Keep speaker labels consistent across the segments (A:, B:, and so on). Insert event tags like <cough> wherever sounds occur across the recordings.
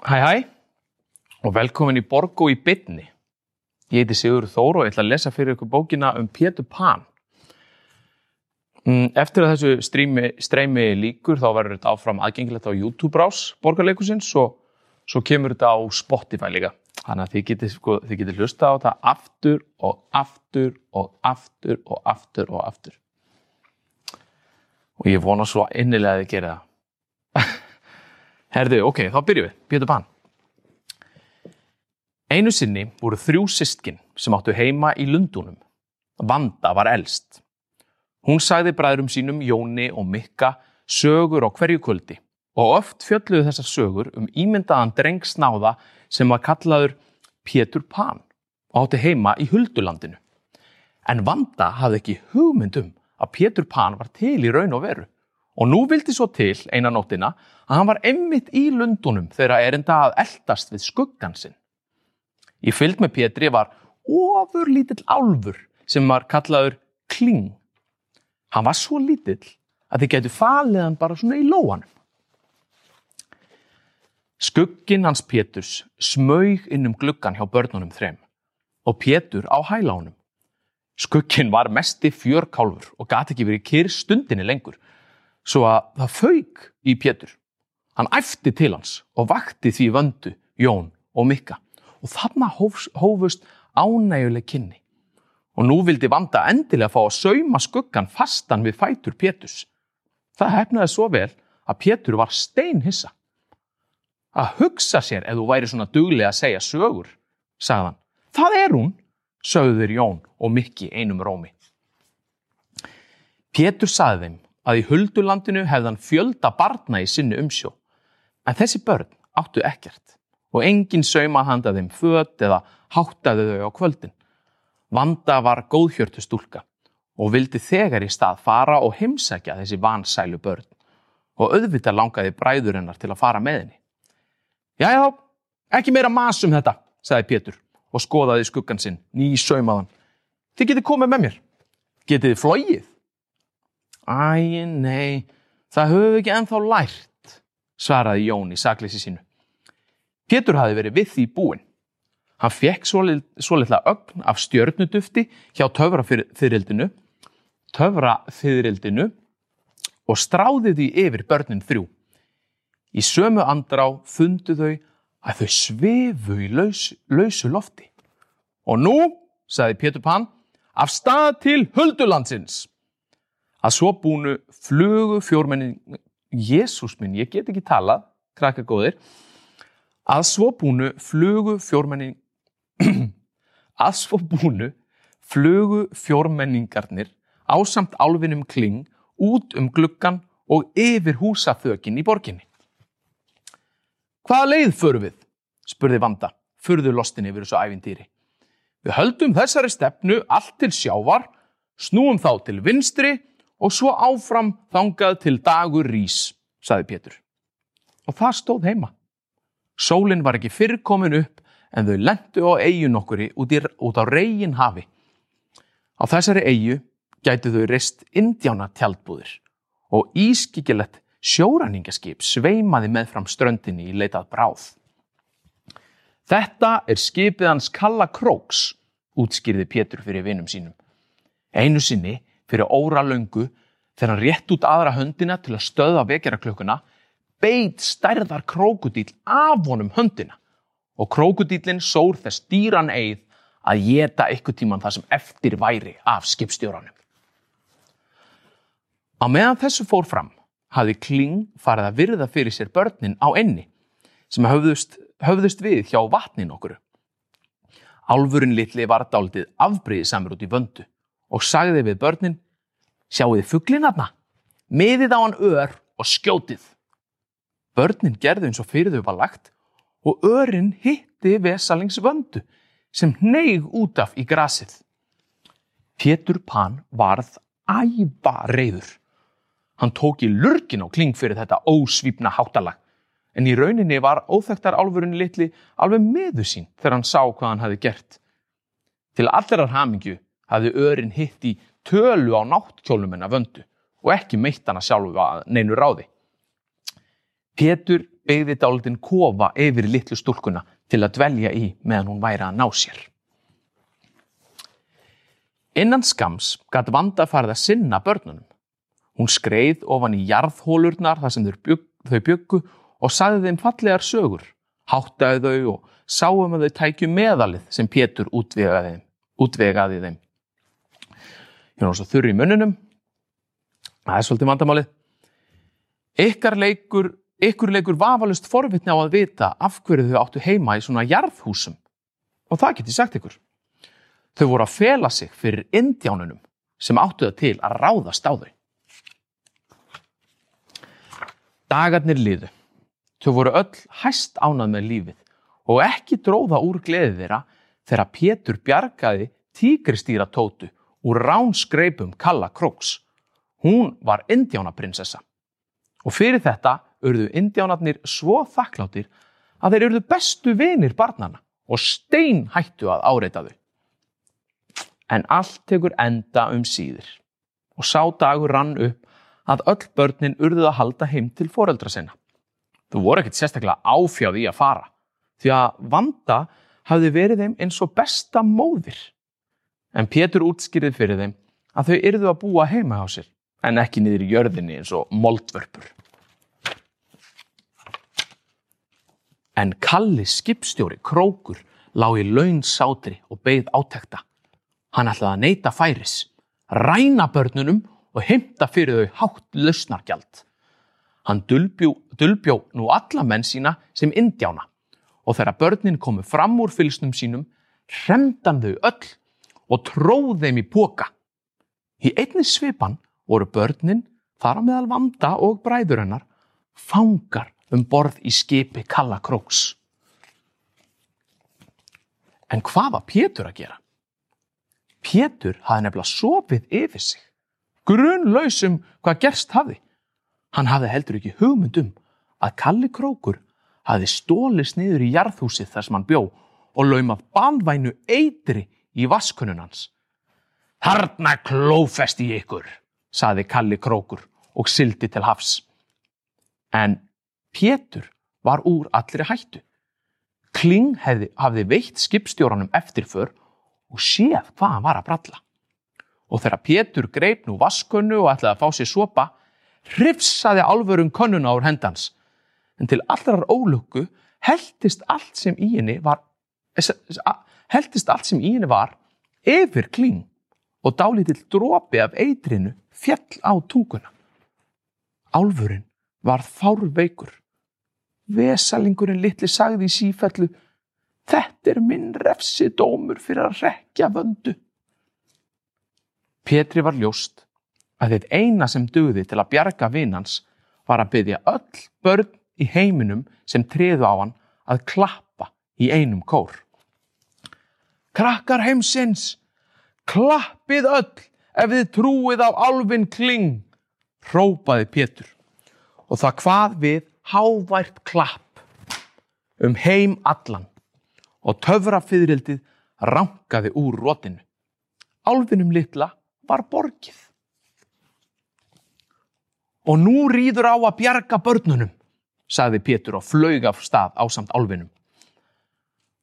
A: Hæ hæ og velkomin í Borgo í bytni. Ég heiti Sigur Þór og ég ætla að lesa fyrir ykkur bókina um Pétur Pan. Mm, Eftir að þessu streymi, streymi líkur þá verður þetta áfram aðgengilegt á YouTube-rás borgarleikusins og svo kemur þetta á Spotify líka. Þannig að þið getið sko, þið getið hlusta á þetta aftur og aftur og aftur og aftur og aftur. Og ég vona svo innilega að þið gera það. Herðu, ok, þá byrjum við. Pétur Pan. Einu sinni voru þrjú systkin sem áttu heima í Lundunum. Vanda var elst. Hún sagði bræðrum sínum Jóni og Mikka sögur á hverju kvöldi og oft fjölluðu þessar sögur um ímyndaðan drengsnáða sem var kallaður Pétur Pan og átti heima í Huldulandinu. En Vanda hafði ekki hugmyndum að Pétur Pan var til í raun og veru og nú vildi svo til eina nóttina að hann var emmitt í Lundunum þegar erinda að eldast við skuggan sinn. Í fylg með Pétri var ofur lítill álfur sem var kallaður Kling. Hann var svo lítill að þið getur falið hann bara svona í lóanum. Skugginn hans Péturs smaug inn um gluggan hjá börnunum þrem og Pétur á hælánum. Skugginn var mesti fjörkálfur og gati ekki verið kyrr stundinni lengur svo að það fauk í Pétur. Hann æfti til hans og vakti því vöndu Jón og Mikka og þarna hófust ánæguleg kynni. Og nú vildi Vanda endilega fá að sauma skuggan fastan við fætur Péturs. Það hefnaði svo vel að Pétur var steinhissa. Að hugsa sér ef þú væri svona duglega að segja sögur, sagðan. Það er hún, sögður Jón og Mikki einum rómi. Pétur sagði þeim að í huldulandinu hefðan fjölda barna í sinni umsjó. En þessi börn áttu ekkert og enginn sauma handa þeim föt eða háttaði þau á kvöldin. Vanda var góðhjörtu stúlka og vildi þegar í stað fara og heimsækja þessi vansælu börn og auðvitað langaði bræður hennar til að fara með henni. Jæja þá, ekki meira mas um þetta, sagði Pétur og skoðaði skuggan sinn, ný saumaðan. Þið getið komið með mér. Getið þið flóið? Æ, nei, það höfum við ekki ennþá lært, svaraði Jón í sakleysi sínu. Pétur hafi verið við því búinn. Hann fekk svolítla ögn af stjörnudufti hjá töfrafyrildinu, töfrafyrildinu og stráði því yfir börnin þrjú. Í sömu andrá fundu þau að þau svefu í laus, lausu lofti. Og nú, sagði Pétur Pan, af stað til Huldulandsins. Að svo búnu flugu fjórmennin, Jésús minn, ég get ekki talað, krakkar góðir, að svo búnu flugu fjórmenning, <clears throat> að svo búnu flugu fjórmenningarnir ásamt álfinum kling út um gluggan og yfir húsaþökin í borginni. Hvaða leið förum við? spurði Vanda, furðu lostin yfir þessu ævintýri. Við höldum þessari stefnu allt til sjávar, snúum þá til vinstri og svo áfram þangað til dagur rís, saði Pétur. Og það stóð heima. Sólinn var ekki fyrrkomin upp en þau lendu á eigin okkuri út, í, út á reygin hafi. Á þessari eigu gætu þau reist indjána tjaldbúðir og ískikilett sjóræningaskip sveimaði með fram ströndinni í leitað bráð. Þetta er skipið hans Kalla Króks, útskýrði Pétur fyrir vinum sínum. Einu sinni, fyrir óra löngu, þegar hann rétt út aðra höndina til að stöða vekjaraklökkuna, beit stærðar krókudíl af honum höndina og krókudílinn sór þess dýran eigð að geta ykkur tíman það sem eftir væri af skipstjóranum. Á meðan þessu fór fram hafði Kling farið að virða fyrir sér börnin á enni sem höfðust, höfðust við hjá vatnin okkur. Álfurinn litli var dálitið afbreyðið samur út í vöndu og sagði við börnin Sjáu þið fugglinn aðna? Miðið á hann ör og skjótið. Börnin gerðu eins og fyrir þau var lagt og örinn hitti vesalings vöndu sem neig út af í grasið. Pétur Pan varð æva reyður. Hann tók í lurkin á kling fyrir þetta ósvípna háttalag en í rauninni var óþekktar álfurinn litli alveg meðu sín þegar hann sá hvað hann hafi gert. Til allarar hamingju hafði örinn hitt í tölu á náttkjólum hennar vöndu og ekki meitt sjálfu að neinu ráði. Pétur beigði dálítinn kofa yfir litlu stúlkuna til að dvelja í meðan hún væri að ná sér. Innan skams gæti vanda að sinna börnunum. Hún skreið ofan í jarðhólurnar þar sem þau byggu, og sagði þeim fallegar sögur, háttaði þau og sáum að þau tækju meðalið sem Pétur útvegaði þeim. Ég er náttúrulega þurri í munnunum. Það er svolítið vandamálið. Ykkar leikur, ykkur leikur vafalust forvitni á að vita af hverju þau áttu heima í svona jarðhúsum. Og það geti sagt ykkur. Þau voru að fela sig fyrir indjánunum sem áttu það til að ráðast á þau. Dagarnir liðu. Þau voru öll hæst ánað með lífið og ekki dróða úr gleði þeirra þegar Pétur bjargaði tígristýra tótu úr ránskreipum Kalla Króks. Hún var indjánaprinsessa. Og fyrir þetta urðu indjánarnir svo þakkláttir að þeir urðu bestu vinir barnana og stein hættu að áreita þau. En allt tekur enda um síðir og sá dagur rann upp að öll börnin urðuð að halda heim til foreldra sinna. Þú voru ekkert sérstaklega áfjáð í að fara því að vanda hafði verið þeim eins og besta móðir. En Pétur útskýrið fyrir þeim að þau yrðu að búa heima á sér en ekki niður í jörðinni eins og moldvörpur. En Kalli skipstjóri Krókur lá í laun sátri og beigð átekta. Hann ætlaði að neyta færis, ræna börnunum og heimta fyrir þau hátt lausnargjald. Hann dulbjó, dulbjó nú alla menn sína sem indjána og þegar börnin komu fram úr fylsnum sínum, hremdan þau öll og tróð þeim í póka. Í einni svipan voru börnin, þar á meðal vanda og bræður hennar, fangar um borð í skipi Kalla Króks. En hvað var Pétur að gera? Pétur hafði nefnilega sopið yfir sig, grunlaus um hvað gerst hafði. Hann hafði heldur ekki hugmynd um að Kalli Krókur hafði stólist niður í jarðhúsið þar sem hann bjó og laumað banvænu eitri í vaskunun hans. Harna klófest í ykkur, saði Kalli Krókur og sildi til hafs. En Pétur var úr allri hættu. Kling hefði, hafði veitt skipstjóranum eftirför og séð hvað hann var að bralla. Og þegar Pétur greip nú vaskunnu og ætlaði að fá sér sopa, hrifsaði álfurum könnuna úr hendans. En til allrar ólöku heldist allt sem í henni var, heldist allt sem í henni var yfir Kling og dálítill dropi af eitrinu fjall á tunguna. Álfurinn var fárveikur. Vesalingurinn litli sagði í sífellu, þetta er minn refsi dómur fyrir að rekja vöndu. Petri var ljóst að þitt eina sem döði til að bjarga vinnans var að byggja öll börn í heiminum sem treðu á hann að klappa í einum kór. Krakkar heimsins, klappið öll ef þið trúið á alvin kling, hrópaði Pétur og það hvað við hávært klapp um heim allan og töfrafyririldið rankaði úr rótinu. Álfinum litla var borgið. Og nú rýður á að bjarga börnunum, sagði Pétur og flög af stað á samt álfinum.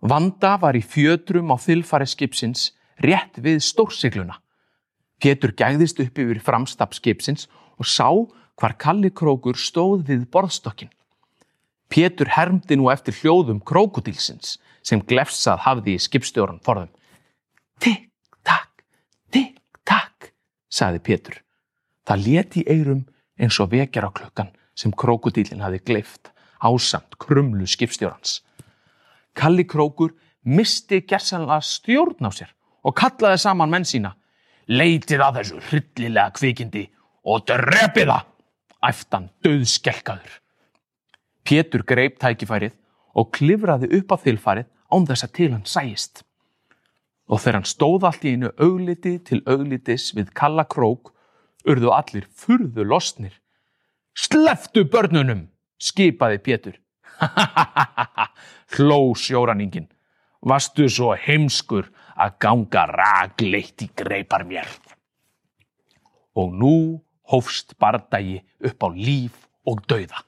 A: Vanda var í fjötrum á þilfari skipsins rétt við stórsigluna. Pétur gæðist upp yfir framstap skipsins og sá hvar Kalli Krókur stóð við borðstokkin. Pétur hermdi nú eftir hljóðum krókudílsins sem glefsað hafði í skipstjóran forðum. Tikk, takk, tikk, takk, sagði Pétur. Það leti í eirum eins og vekjar á klukkan sem krókudílin hafi gleift ásamt krumlu skipstjórans. Kalli Krókur misti gersanlega stjórn á sér og kallaði saman menn sína. Leitið að þessu hryllilega kvikindi og drepið það, æftan döðskelkaður. Pétur greip tækifærið og klifraði upp á þilfarið án þess að til hann sæist. Og þegar hann stóð allt í einu augliti til auglitis við kalla krók, urðu allir furðu losnir. Sleftu börnunum, skipaði Pétur. <laughs> Hló sjóraningin. Vastu svo heimskur að ganga ragleitt í greipar mér. Og nú hófst bardagi upp á líf og dauða.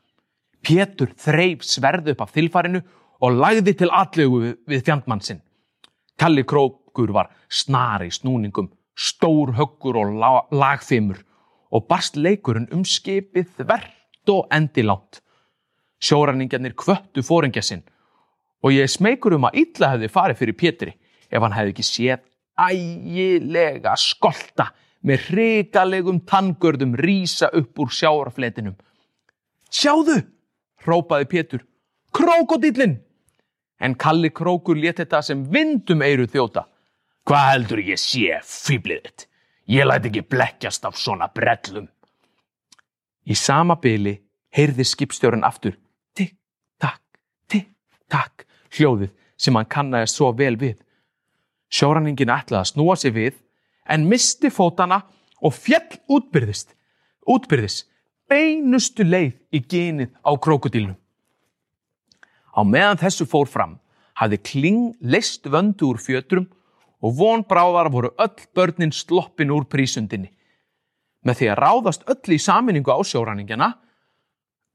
A: Pétur þreif sverð upp af þilfarinu og lagði til allegu við, við fjandmann sinn. Kalli krókur var snari snúningum, stór höggur og la, lagfimur og barst leikurinn um skipið þvert og endilátt. Sjóræningarnir kvöttu fóringja sinn og ég smeykur um að illa hefði farið fyrir Pétri ef hann hefði ekki séð ægilega skolta með hrikalegum tanngörðum rísa upp úr sjáarfletinum. Sjáðu, hrópaði Pétur, krókodillin! En Kalli krókur let þetta sem vindum eiru þjóta. Hvað heldur ég sé, fýblið þitt? Ég læti ekki blekkjast af svona brellum. Í sama byli heyrði skipstjórun aftur tikk, takk, tikk, takk hljóðið sem hann kannaði svo vel við. Sjóranningin ætlaði að snúa sig við en misti fótana og fjell útbyrðist, útbyrðist beinustu leið í genið á krokodílnum. Á meðan þessu fór fram hafði kling leist vöndu úr fjötrum og vonbráðar voru öll börnin sloppin úr prísundinni. Með því að ráðast öll í saminningu á sjóranningjana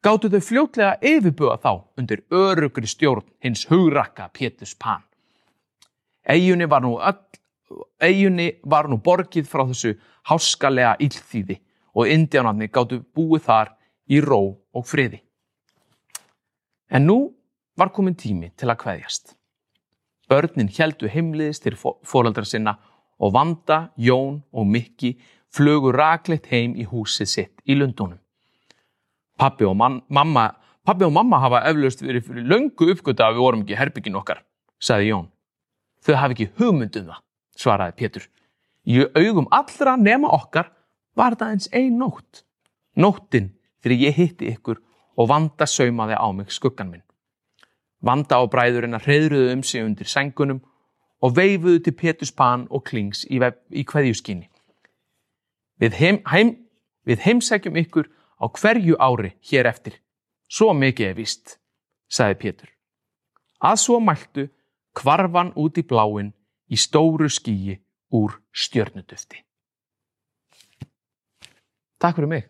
A: gáttu þau fljótlega yfirbuga þá undir örugri stjórn hins hugrakka Pétus Pan. Eyjunni var var nú borgið frá þessu háskalega illþýði og indjánarnir gáttu búið þar í ró og friði. En nú var komin tími til að kveðjast. Börnin heldu heimliðis til fóraldra sinna og Vanda, Jón og Mikki flögu rakleitt heim í húsið sitt í Lundunum. Pappi og, man, mamma, pappi og mamma hafa eflaust verið fyrir löngu uppgöta að við vorum ekki herbyggin okkar, sagði Jón. Þau hafi ekki hugmyndum það, svaraði Pétur. Í augum allra nema okkar var það eins ein nótt. Nóttin þegar ég hitti ykkur og Vanda saumaði á mig skuggan minn. Vanda á bræðurinn að hreyðruðu um sig undir sengunum og veifuðu til Péturs pan og klings í, í kveðjuskinni. Við, heim, heim, við heimsækjum ykkur á hverju ári hér eftir. Svo mikið er vist, sagði Pétur. Að svo mæltu kvarfan út í bláin í stóru skíi úr stjörnudufti. Takk fyrir mig.